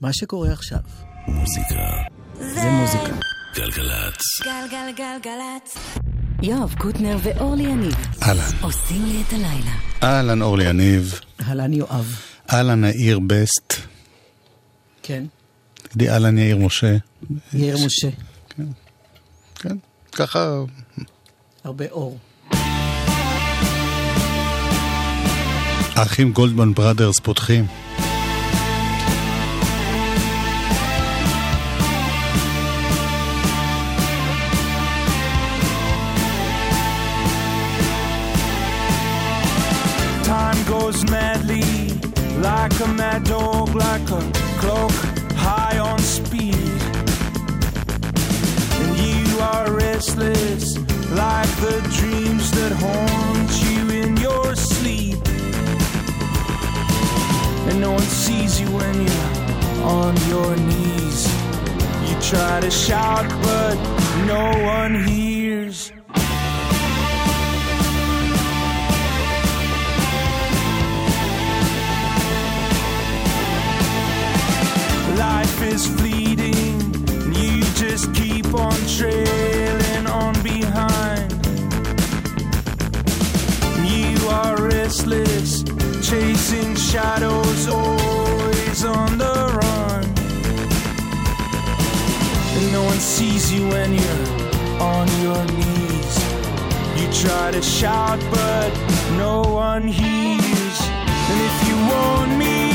מה שקורה עכשיו. מוזיקה. זה מוזיקה. גלגלצ. גלגלגלגלצ. יואב קוטנר ואורלי יניב. אהלן. עושים לי את הלילה. אהלן אורלי יניב. אהלן יואב. אהלן יאיר בסט. כן. תגידי אהלן יאיר משה. יאיר משה. כן, ככה... הרבה אור. האחים גולדמן בראדרס פותחים. Goes madly, like a mad dog, like a clock high on speed. And you are restless, like the dreams that haunt you in your sleep. And no one sees you when you're on your knees. You try to shout, but no one hears. Life is fleeting, and you just keep on trailing on behind. You are restless, chasing shadows, always on the run. And no one sees you when you're on your knees. You try to shout, but no one hears. And if you want me,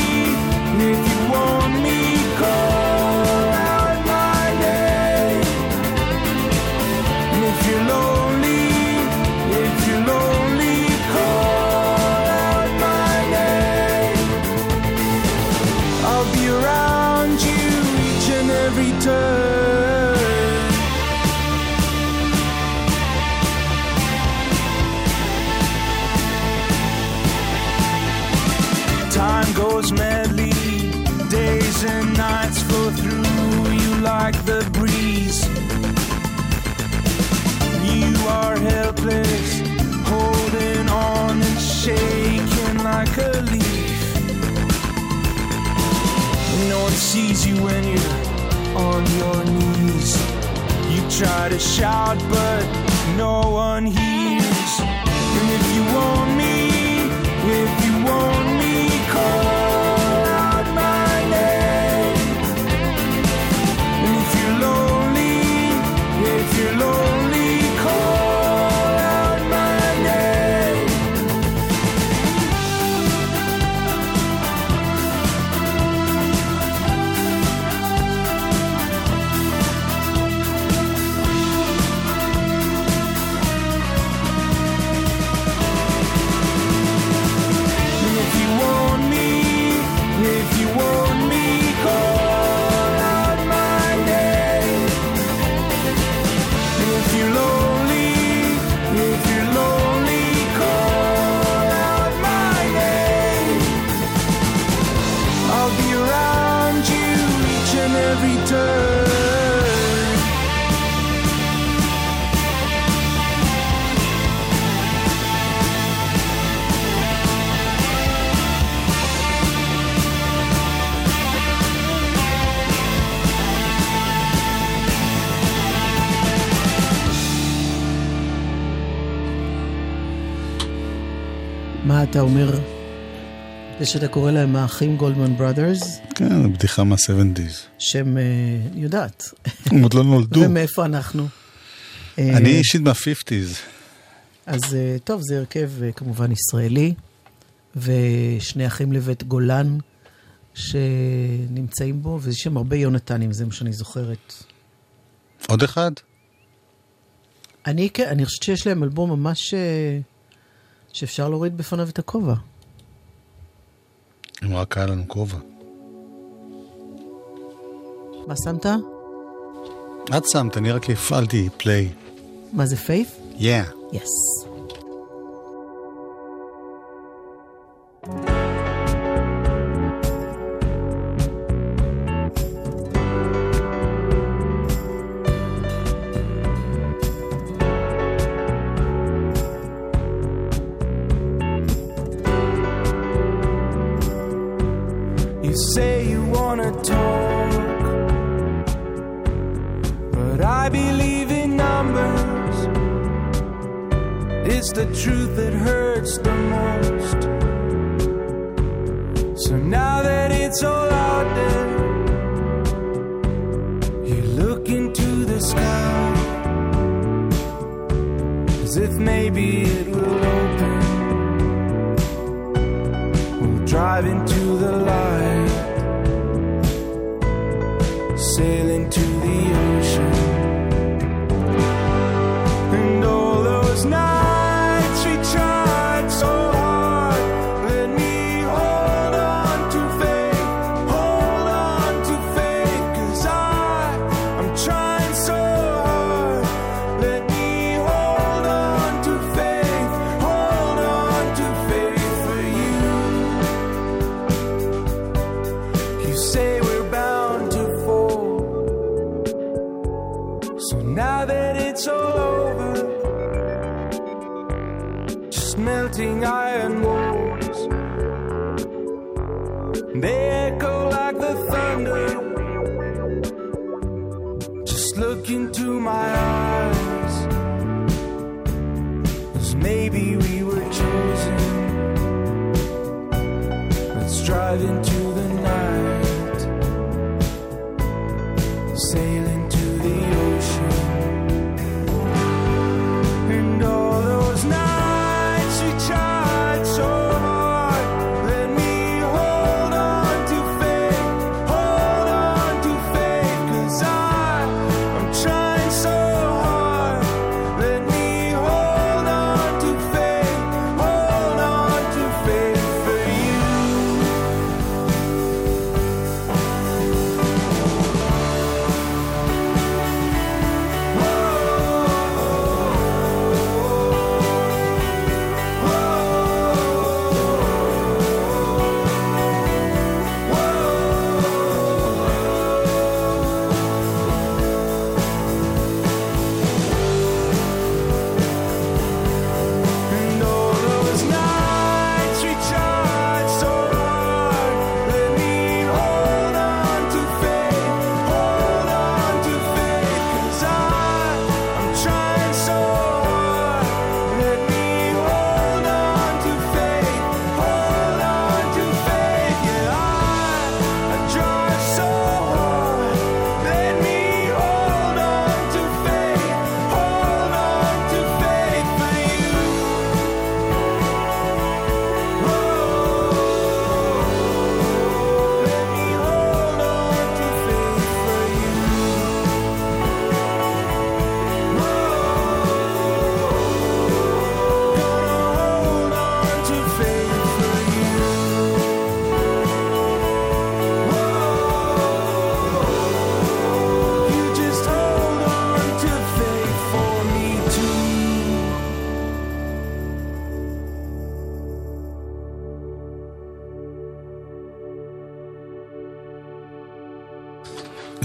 if you want me, call like the breeze. You are helpless, holding on and shaking like a leaf. No one sees you when you're on your knees. You try to shout, but no one hears. And if you want me, if you want me, אתה אומר? זה שאתה קורא להם האחים גולדמן בראדרס, כן, בדיחה מה-70's. שהם, אה, אני יודעת. הם עוד לא נולדו. ומאיפה אנחנו? אה, אני אישית מה-50's. אז אה, טוב, זה הרכב אה, כמובן ישראלי, ושני אחים לבית גולן שנמצאים בו, ויש שם הרבה יונתנים, זה מה שאני זוכרת. עוד אחד? אני, כן, אני חושבת שיש להם אלבום ממש... אה, שאפשר להוריד בפניו את הכובע. אם רק היה לנו כובע. מה שמת? את שמת, אני רק הפעלתי פליי. מה זה פייף? Yeah. יס. say you wanna talk, but I believe in numbers. It's the truth that hurts the most. So now that it's all out there, you look into the sky as if maybe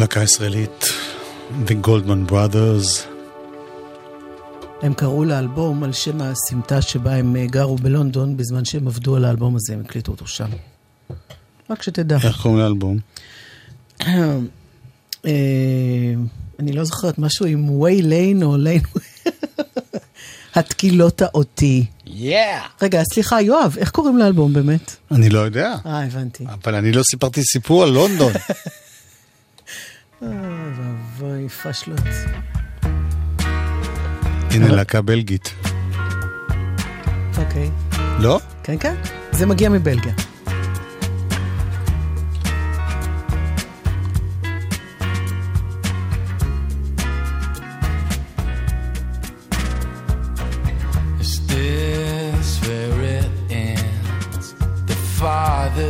להקה ישראלית, The Goldman Brothers, הם קראו לאלבום על שם הסמטה שבה הם אה, גרו בלונדון בזמן שהם עבדו על האלבום הזה, הם הקליטו אותו שם. רק שתדע. איך קוראים לאלבום? אה, אני לא זוכרת, משהו עם Way Lane או Lane... התקילה אותי. רגע, סליחה, יואב, איך קוראים לאלבום באמת? אני לא יודע, אה, הבנתי. אבל אני לא סיפרתי סיפור על לונדון. אוי ואבוי, פשלות. הנה להקה בלגית. אוקיי. לא? כן, כן, זה מגיע מבלגיה.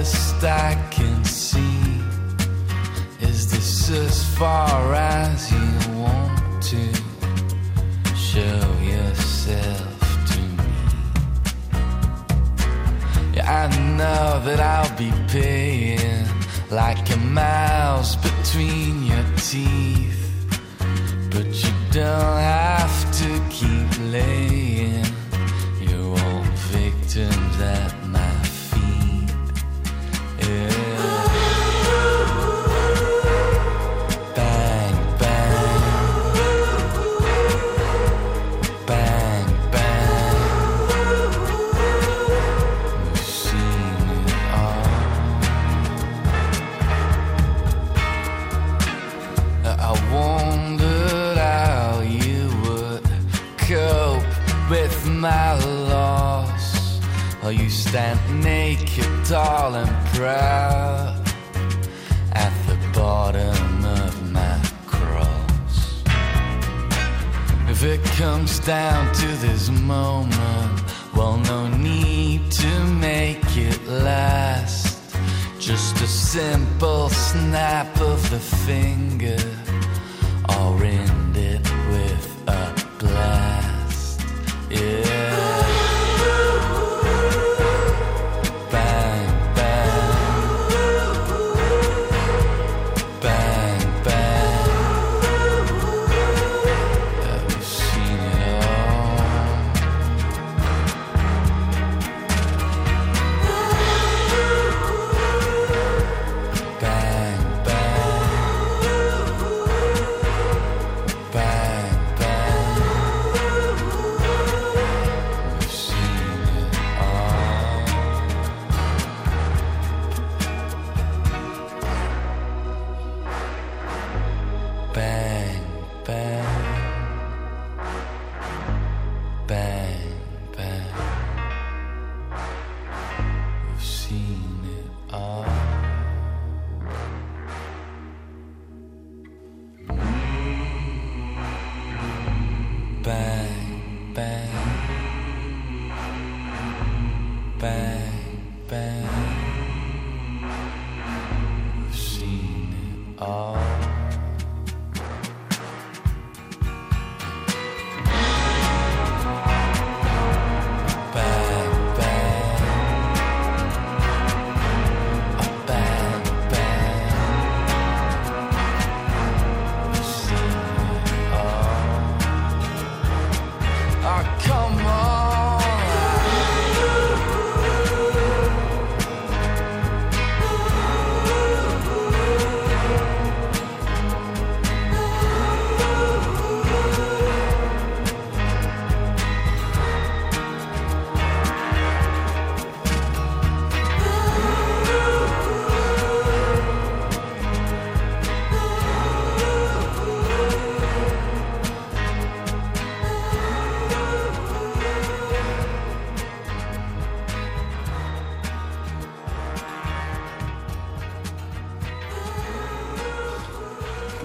Is as far as you want to show yourself to me? Yeah, I know that I'll be paying like a mouse between your teeth. But you don't have to keep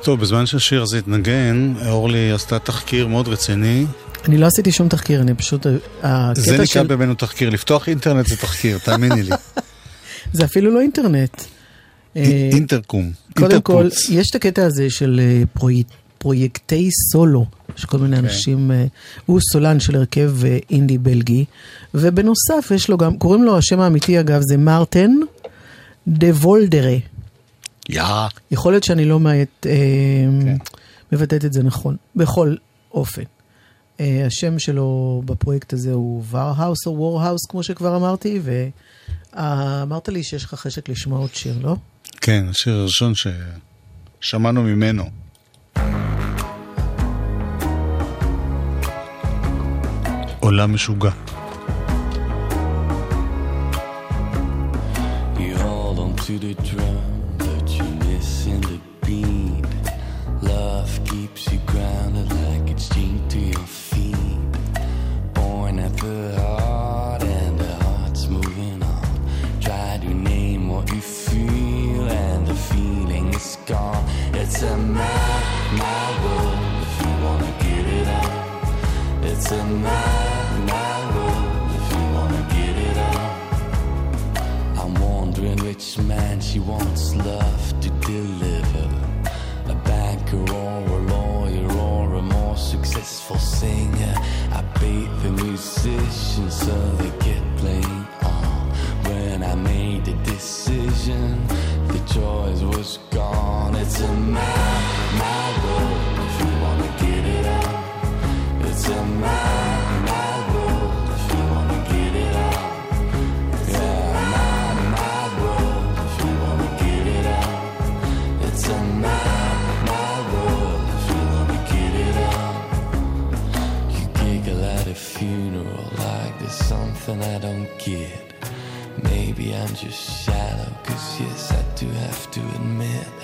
טוב, בזמן שהשיר הזה התנגן, אורלי עשתה תחקיר מאוד רציני. אני לא עשיתי שום תחקיר, אני פשוט... זה נקרא של- בינינו תחקיר. לפתוח אינטרנט זה תחקיר, תאמיני לי. זה אפילו לא אינטרנט. אה, אינטרקום. קודם כל. יש את הקטע הזה של אה, פרוי- פרויקטי סולו, יש כל כן. מיני אנשים, אה, הוא סולן של הרכב אינדי בלגי, ובנוסף יש לו גם, קוראים לו, השם האמיתי אגב זה מרטן דה וולדרה. יא. יכול להיות שאני לא מעט, אה, כן. מבטאת את זה נכון, בכל אופן. אה, השם שלו בפרויקט הזה הוא ורהאוס או וורהאוס, כמו שכבר אמרתי, ואמרת לי שיש לך חשק לשמוע עוד שיר, לא? כן, השיר הראשון ששמענו ממנו. עולם משוגע. To the drum, you grounded like it's chained to your feet. Born at the heart, and the heart's moving on. Try to name what you feel, and the feeling is gone. It's a mad, mad world if you wanna get it on. It's a mad, mad world if you wanna get it on. I'm wondering which man she wants love to deliver. A banker or successful singer. I bait the musicians so they get playing on. When I made the decision, the choice was gone. It's a mad, something I don't get. Maybe I'm just shallow, cause yes, I do have to admit.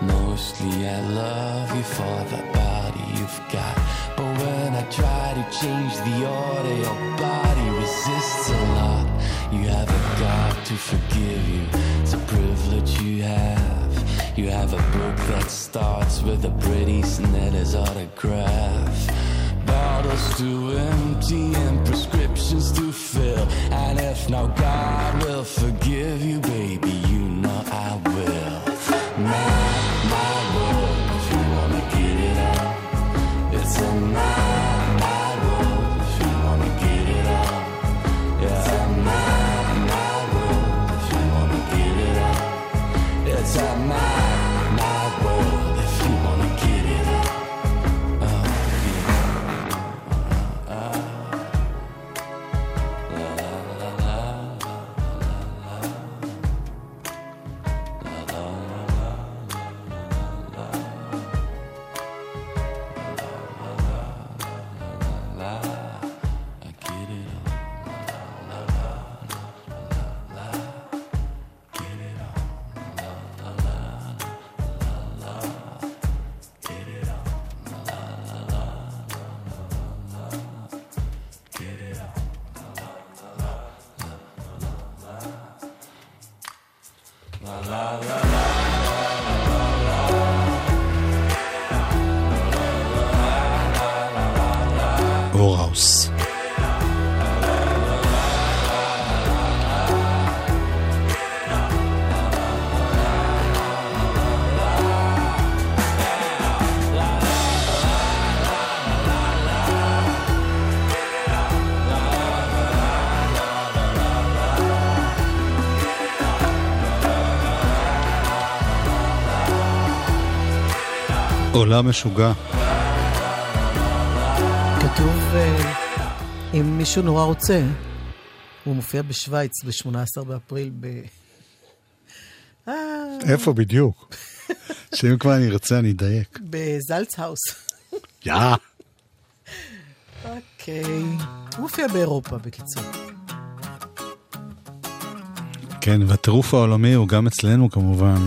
Mostly I love you for the body you've got. But when I try to change the order, your body resists a lot. You have a got to forgive you, it's a privilege you have. You have a book that starts with a pretty Snedders autograph bottles to empty and prescriptions to fill. And if now God will forgive you, baby, you עלה משוגע. כתוב, אה, אם מישהו נורא רוצה, הוא מופיע בשוויץ ב-18 באפריל ב... אה. איפה בדיוק? שאם כבר אני ארצה, אני אדייק. בזלצהאוס. יא! אוקיי. הוא מופיע באירופה, בקיצור. כן, והטירוף העולמי הוא גם אצלנו כמובן.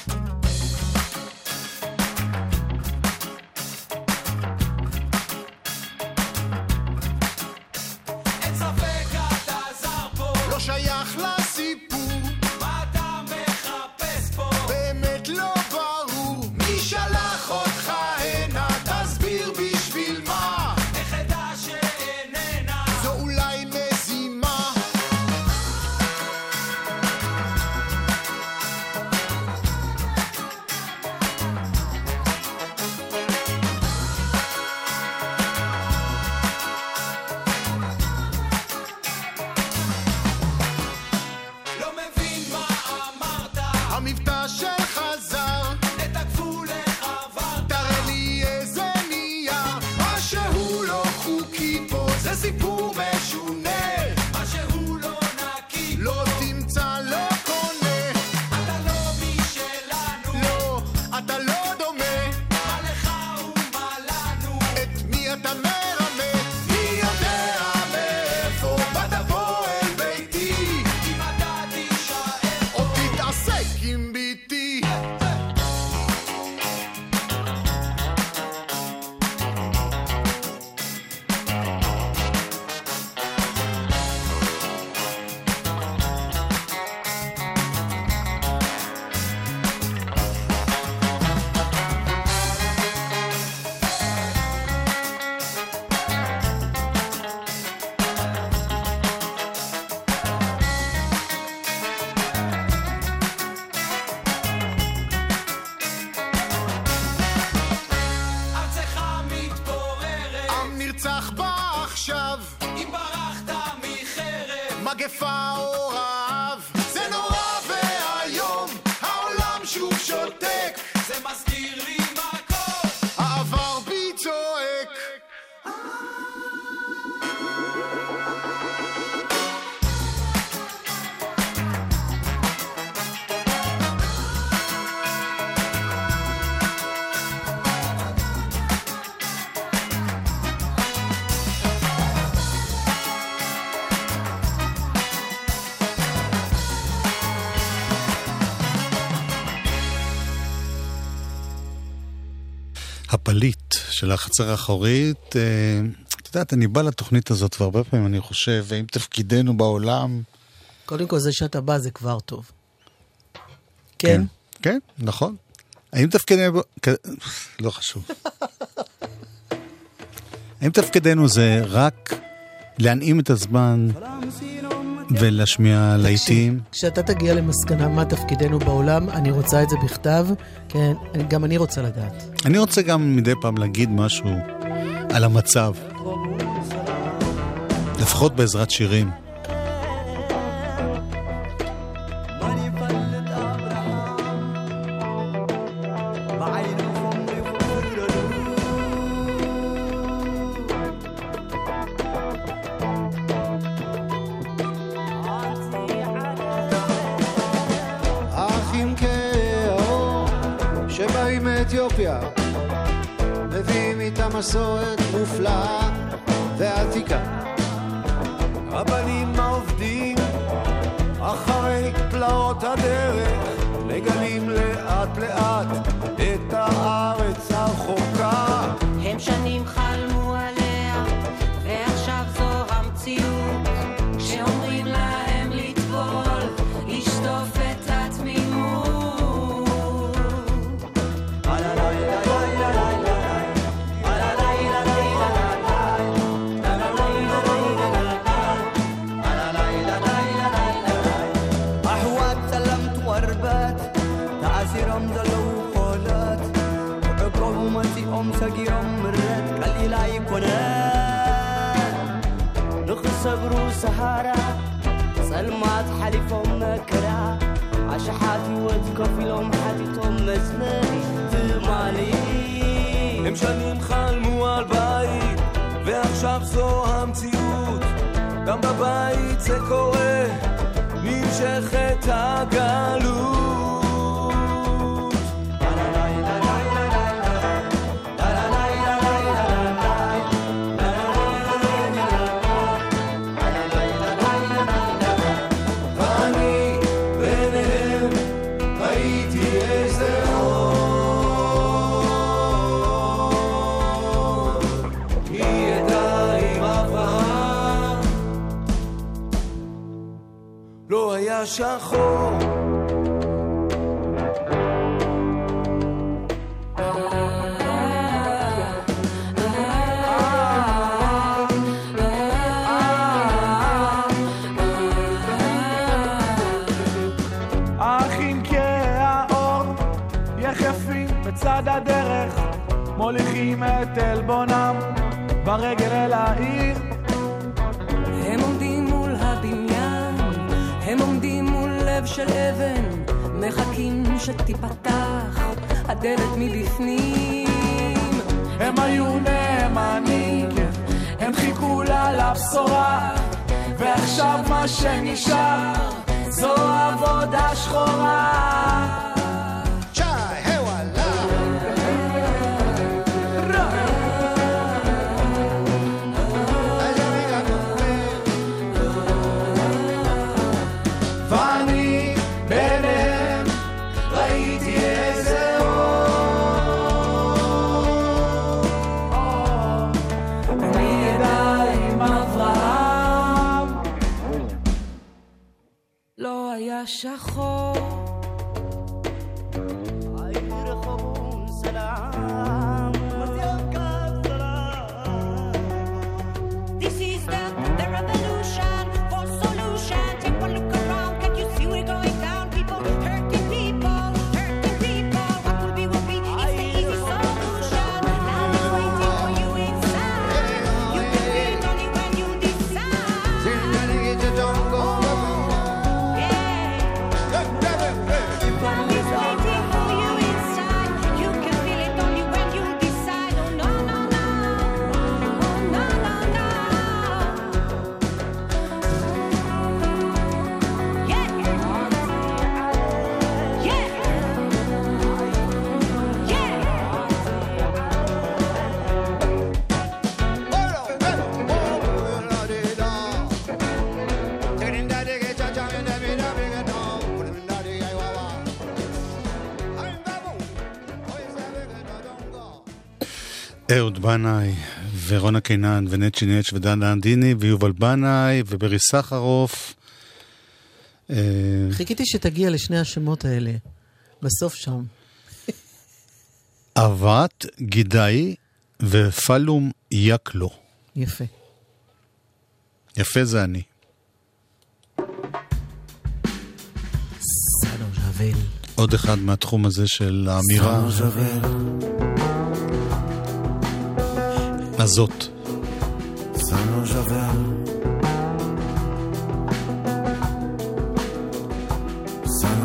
של החצר האחורית. אה, את יודעת, אני בא לתוכנית הזאת והרבה פעמים אני חושב, האם תפקידנו בעולם... קודם כל, זה שאתה בא זה כבר טוב. כן? כן, נכון. האם תפקידנו... לא חשוב. האם תפקידנו זה רק להנעים את הזמן ולהשמיע להיטים? כשאתה תגיע למסקנה מה תפקידנו בעולם, אני רוצה את זה בכתב, כן, גם אני רוצה לדעת. אני רוצה גם מדי פעם להגיד משהו על המצב. לפחות בעזרת שירים. 他 היה שחור האחים כהאור יחפים בצד הדרך מוליכים את עלבונם ברגל אל העיר של אבן, מחכים שתיפתח הדלת מבפנים. הם היו נאמנים, הם חיכו לה לבשורה ועכשיו מה שנשאר זו עבודה שחורה לא בנאי, ורונה קינן, ונצ'י נץ' ודנה אנדיני, ויובל בנאי, וברי סחרוף. אה, חיכיתי שתגיע לשני השמות האלה, בסוף שם. אבת גידאי ופלום יקלו. יפה. יפה זה אני. עוד אחד מהתחום הזה של האמירה הזאת. Saint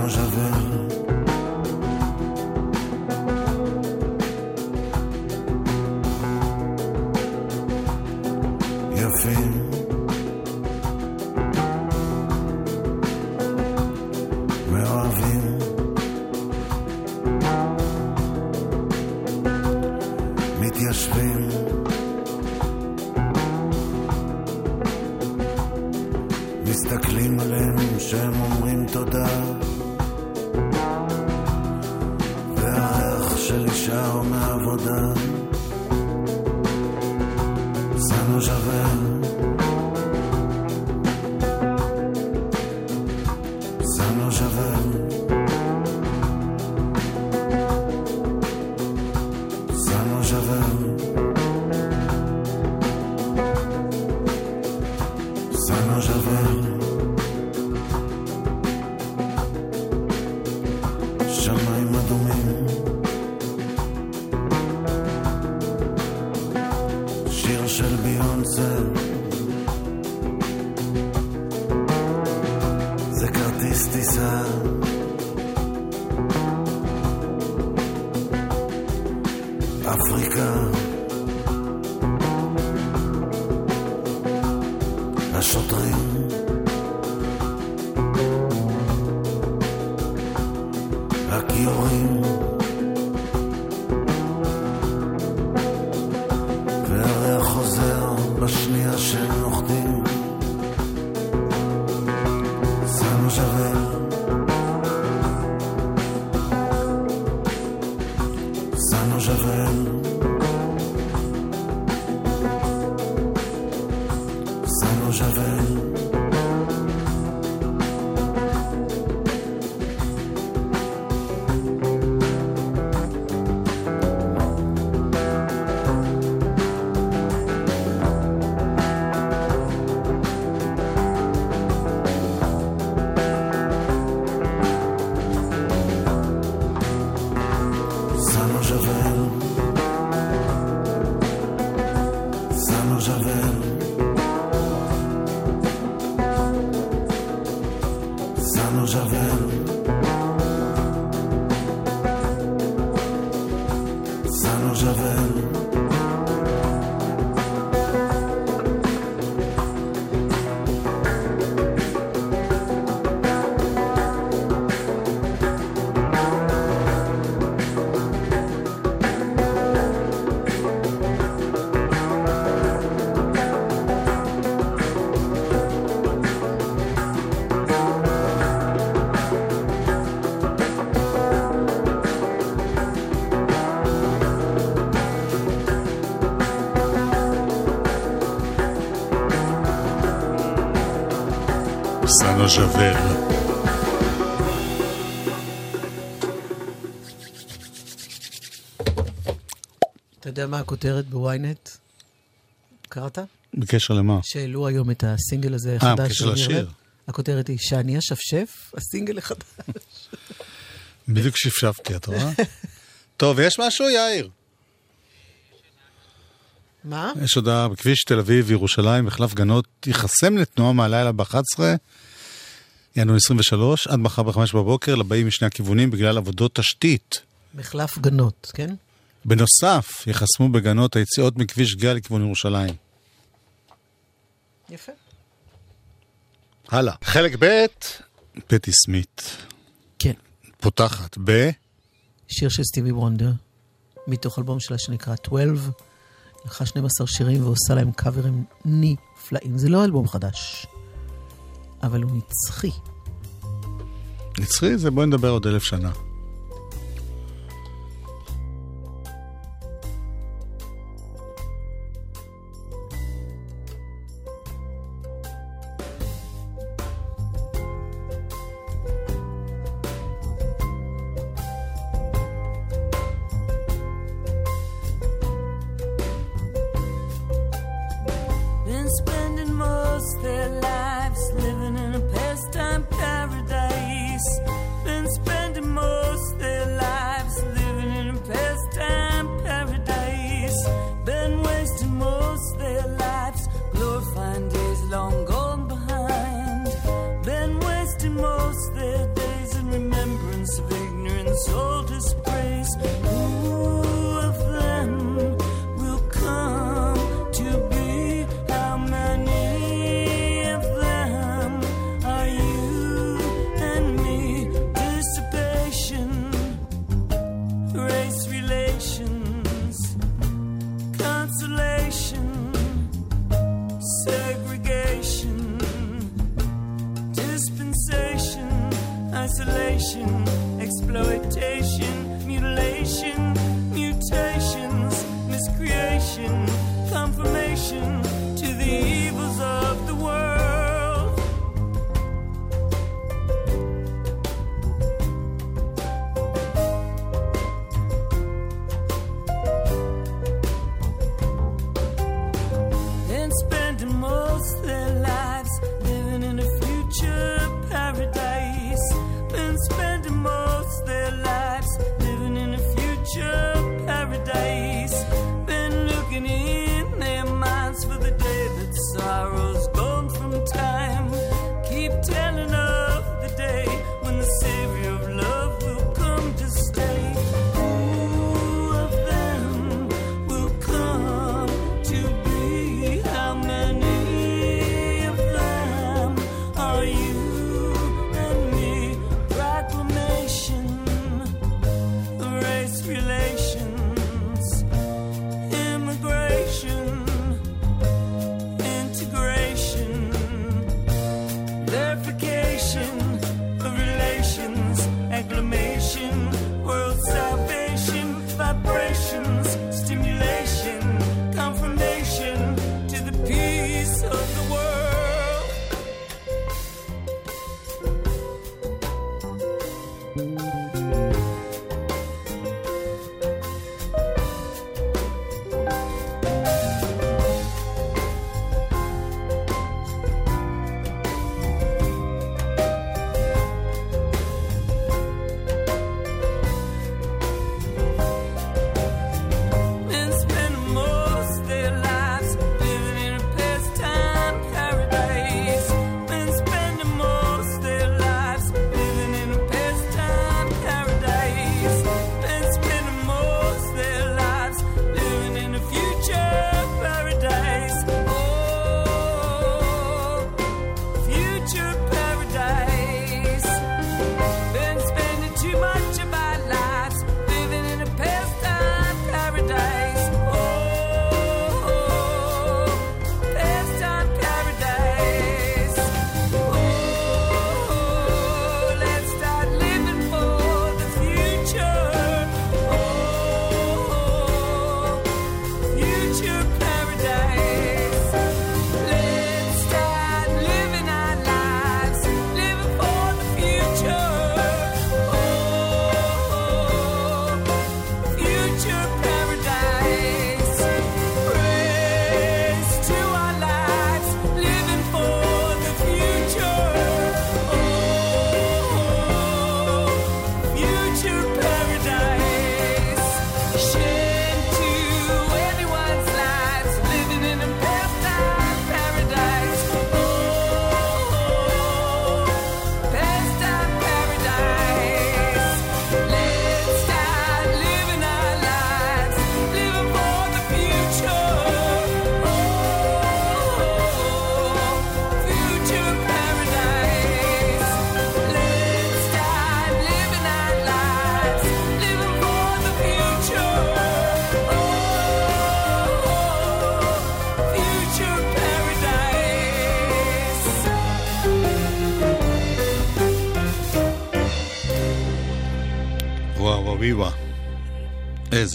לשוטרים. הכיורים סנו ז'בל. אתה יודע מה הכותרת בוויינט? קראת? בקשר למה? שהעלו היום את הסינגל הזה אה, החדש. בקשר של לשיר. הכותרת היא שאני אשפשף, הסינגל החדש. בדיוק שפשפתי, את רואה? טוב, יש משהו, יאיר? מה? יש הודעה בכביש תל אביב-ירושלים, מחלף גנות, ייחסם לתנועה מהלילה ב-11, ינואר 23, עד מחר ב-5 בבוקר, לבאים משני הכיוונים בגלל עבודות תשתית. מחלף גנות, כן? בנוסף, ייחסמו בגנות היציאות מכביש גל לכיוון ירושלים. יפה. הלאה. חלק ב', פטי סמית. כן. פותחת ב... שיר של סטיבי וונדר, מתוך אלבום שלה שנקרא 12. לקחה 12 שירים ועושה להם קאברים נפלאים. זה לא אלבום חדש, אבל הוא נצחי. נצחי זה בואי נדבר עוד אלף שנה.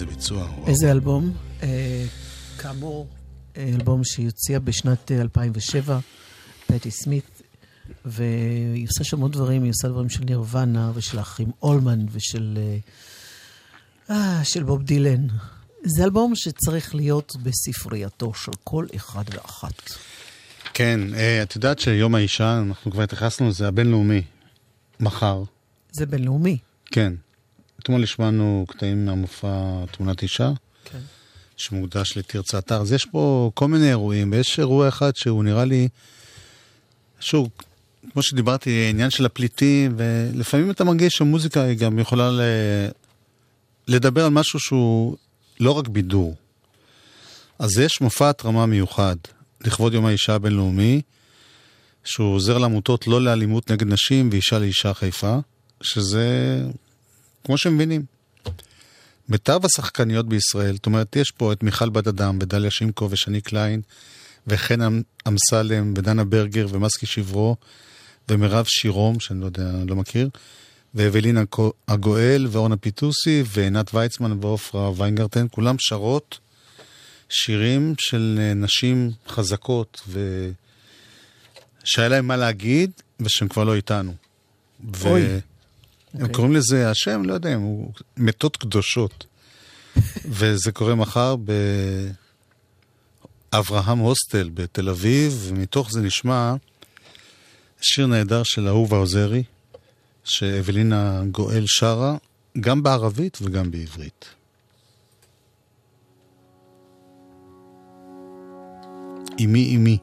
איזה ביצוע. וואו. איזה אלבום? אה, כאמור, אה, אלבום שהיא הוציאה בשנת אה, 2007, פטי סמית, והיא עושה שם עוד דברים, היא עושה דברים של נירוונה ושל האחים אולמן ושל אה, אה של בוב דילן. זה אלבום שצריך להיות בספרייתו של כל אחד ואחת. כן, את יודעת שיום האישה, אנחנו כבר התייחסנו לזה, הבינלאומי, מחר. זה בינלאומי. כן. אתמול השמענו קטעים מהמופע תמונת אישה, כן. שמוקדש לתרצה אתר. אז יש פה כל מיני אירועים, ויש אירוע אחד שהוא נראה לי, שוב, כמו שדיברתי, עניין של הפליטים, ולפעמים אתה מרגיש שמוזיקה היא גם יכולה ל... לדבר על משהו שהוא לא רק בידור. אז יש מופע התרמה מיוחד לכבוד יום האישה הבינלאומי, שהוא עוזר לעמותות לא לאלימות נגד נשים ואישה לאישה חיפה, שזה כמו שמבינים. מיטב השחקניות בישראל, זאת אומרת, יש פה את מיכל בת אדם ודליה שימקו ושני קליין, וחן אמ-, אמסלם ודנה ברגר ומסקי שברו, ומירב שירום, שאני לא יודע, לא מכיר, ואבלינה הגואל ואורנה פיטוסי ועינת ויצמן ועופרה ויינגרטן, כולם שרות שירים של אה, נשים חזקות ו... שהיה להם מה להגיד ושהם כבר לא איתנו. אוי. ו... הם אוקיי. קוראים לזה, השם, לא יודע, הוא מתות קדושות. וזה קורה מחר באברהם הוסטל בתל אביב, ומתוך זה נשמע שיר נהדר של אהובה עוזרי, שאבלינה גואל שרה, גם בערבית וגם בעברית. אמי אמי.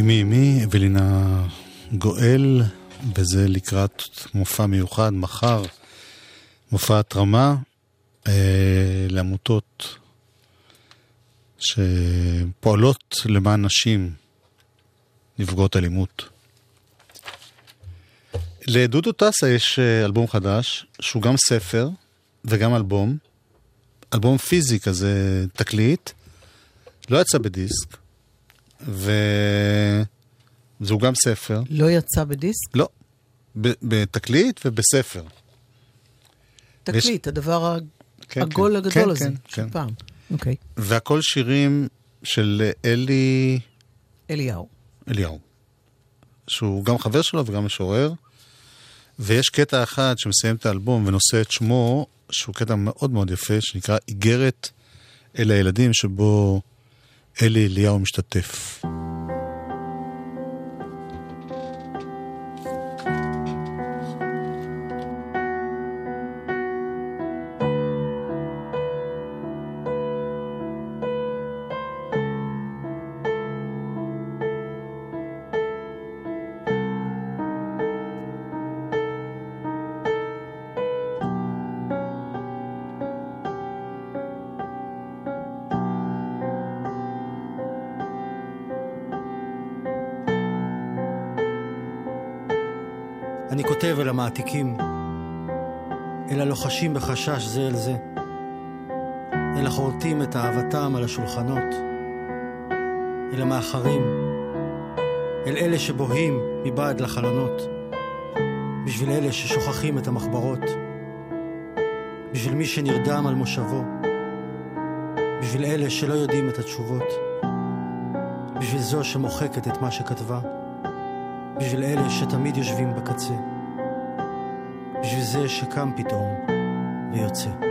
אמי אמי, אבלינה גואל, וזה לקראת מופע מיוחד מחר, מופע התרמה אה, לעמותות שפועלות למען נשים נפגעות אלימות. לדודו טסה יש אה, אלבום חדש, שהוא גם ספר וגם אלבום. אלבום פיזי כזה, תקליט. לא יצא בדיסק. וזהו גם ספר. לא יצא בדיסק? לא. בתקליט ובספר. תקליט, הדבר כן, העגול כן. הגדול כן, הזה, כן, של כן. פעם. אוקיי. והכל שירים של אלי אליהו. אליהו, שהוא גם חבר שלו וגם משורר. ויש קטע אחד שמסיים את האלבום ונושא את שמו, שהוא קטע מאוד מאוד יפה, שנקרא איגרת אל הילדים, שבו אלי אליהו משתתף. כותב אל המעתיקים, אל הלוחשים בחשש זה אל זה, אל החורטים את אהבתם על השולחנות, אל המאחרים, אל אלה שבוהים מבעד לחלונות, בשביל אלה ששוכחים את המחברות, בשביל מי שנרדם על מושבו, בשביל אלה שלא יודעים את התשובות, בשביל זו שמוחקת את מה שכתבה. בשביל אלה שתמיד יושבים בקצה. זה שקם פתאום ויוצא.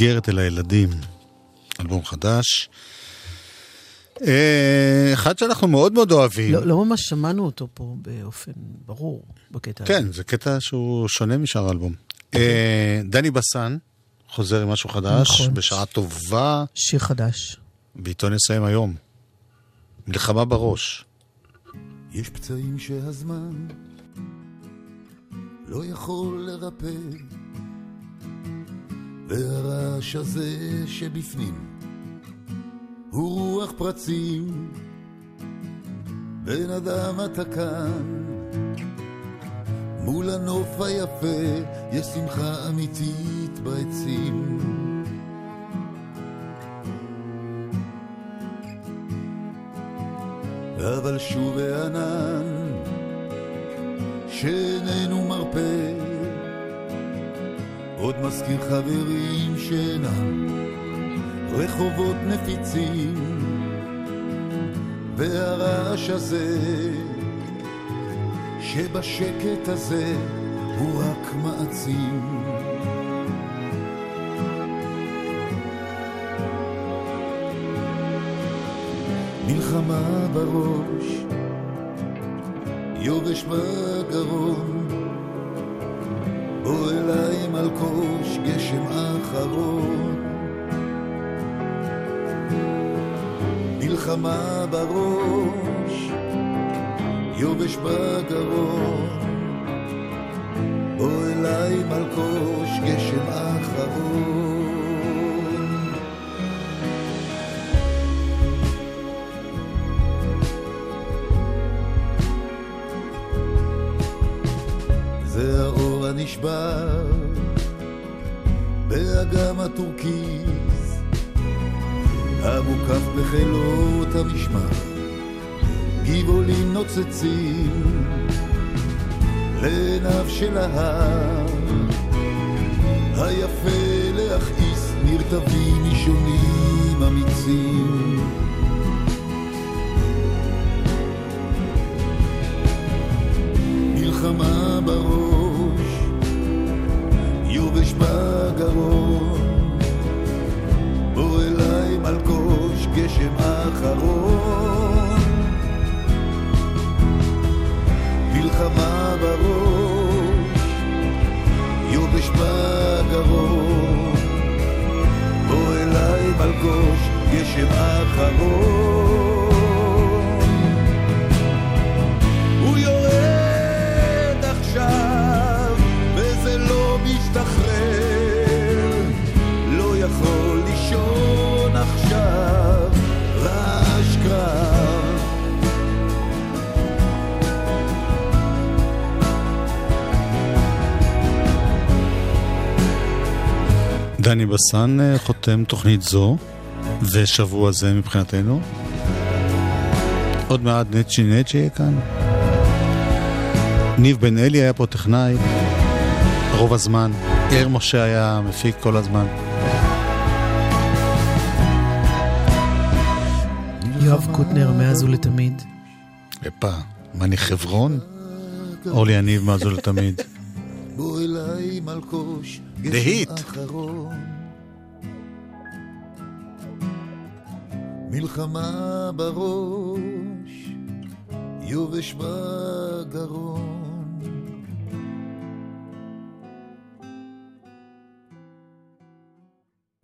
איגרת אל הילדים. אלבום חדש. אה, אחד שאנחנו מאוד מאוד אוהבים. לא, לא ממש שמענו אותו פה באופן ברור בקטע הזה. כן, זה קטע שהוא שונה משאר האלבום. אה, דני בסן חוזר עם משהו חדש, נכון. בשעה טובה, שיר חדש. בעיתון נסיים היום. מלחמה בראש. יש פצעים שהזמן לא יכול לרפא, והרעש הזה שבפנים הוא רוח פרצים. בן אדם אתה כאן, מול הנוף היפה יש שמחה אמיתית בעצים. אבל שוב הענן שאיננו מרפא עוד מזכיר חברים שאינם רחובות נפיצים והרעש הזה שבשקט הזה הוא רק מעצים. מלחמה בראש, יובש בגרון, אליי מלקוש גשם אחרון. מלחמה בראש, יובש בגרון, בוא אליי מלקוש גשם אחרון. בחילות המשמר גבעולים נוצצים לעיניו של ההר. היפה להכעיס נרטבים אישונים אמיצים. מלחמה בראש, גשם אחרון. הוא יורד עכשיו, וזה לא משתחרר. לא יכול לישון עכשיו, רעש קרב. דני בסן אה, חותם תוכנית זו, ושבוע זה מבחינתנו. עוד מעט נצ'י נצ'י יהיה כאן. ניב בן אלי היה פה טכנאי, רוב הזמן. יאיר משה היה מפיק כל הזמן. יואב קוטנר, מאז ולתמיד. הפה, מני חברון? אורלי יניב מאז ולתמיד. בוא אליי מלקוש גשם. אחרון. מלחמה בראש, יובש בגרון.